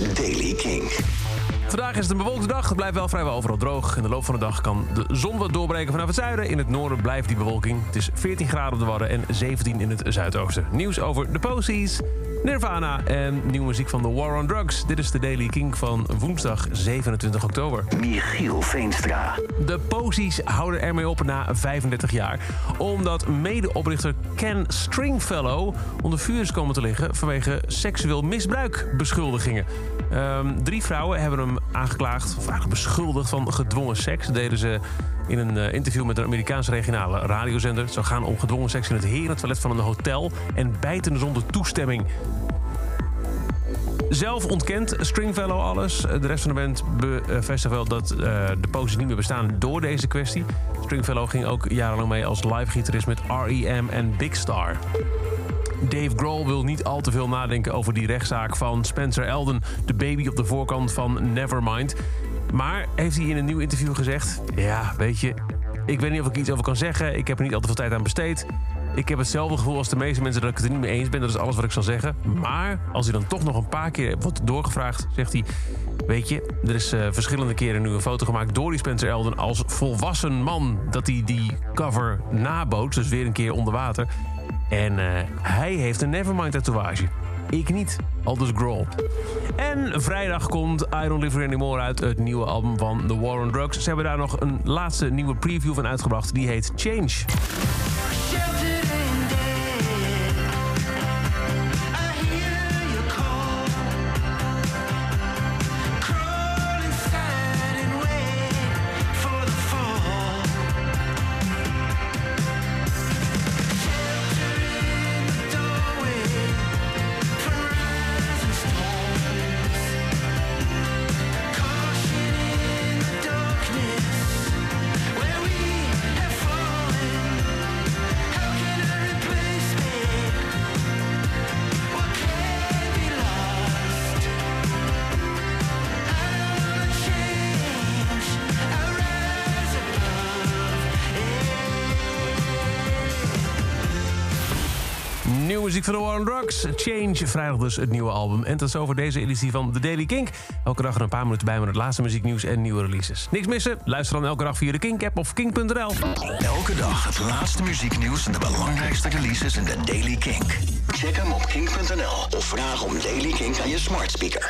is Daily King. Vandaag is het een bewolkte dag. Het blijft wel vrijwel overal droog. In de loop van de dag kan de zon wat doorbreken vanaf het zuiden. In het noorden blijft die bewolking. Het is 14 graden op de Wadden en 17 in het zuidoosten. Nieuws over de Posies, Nirvana en nieuwe muziek van The War on Drugs. Dit is de Daily King van woensdag 27 oktober. Michiel Veenstra. De Posies houden ermee op na 35 jaar. Omdat medeoprichter Ken Stringfellow onder vuur is komen te liggen... vanwege seksueel misbruik beschuldigingen. Ehm, drie vrouwen hebben hem aangeklaagd, of eigenlijk beschuldigd van gedwongen seks. Deden ze in een eh, interview met een Amerikaanse regionale radiozender. Het zou gaan om gedwongen seks in het herentoilet van een hotel... en bijten zonder toestemming. Zelf ontkent Stringfellow alles. De rest van de band bevestigt wel dat eh, de poses niet meer bestaan door deze kwestie. Stringfellow ging ook jarenlang mee als live-gitarist met R.E.M. en Big Star. Dave Grohl wil niet al te veel nadenken over die rechtszaak van Spencer Elden, de baby op de voorkant van Nevermind. Maar heeft hij in een nieuw interview gezegd: Ja, weet je, ik weet niet of ik iets over kan zeggen. Ik heb er niet al te veel tijd aan besteed. Ik heb hetzelfde gevoel als de meeste mensen dat ik het er niet mee eens ben. Dat is alles wat ik zal zeggen. Maar als hij dan toch nog een paar keer wordt doorgevraagd, zegt hij... Weet je, er is uh, verschillende keren nu een foto gemaakt door die Spencer Elden als volwassen man. Dat hij die cover naboot, dus weer een keer onder water. En uh, hij heeft een Nevermind tatoeage. Ik niet, aldus Grohl. En vrijdag komt I Don't Live Anymore uit, het nieuwe album van The War on Drugs. Ze hebben daar nog een laatste nieuwe preview van uitgebracht. Die heet Change. Nieuwe muziek van The War on Drugs. Change, vrijdag dus het nieuwe album. En tot zover deze editie van The Daily Kink. Elke dag er een paar minuten bij met het laatste muzieknieuws en nieuwe releases. Niks missen? Luister dan elke dag via de Kink-app of kink.nl. Elke dag het laatste muzieknieuws en de belangrijkste releases in The Daily Kink. Check hem op kink.nl of vraag om Daily Kink aan je smart speaker.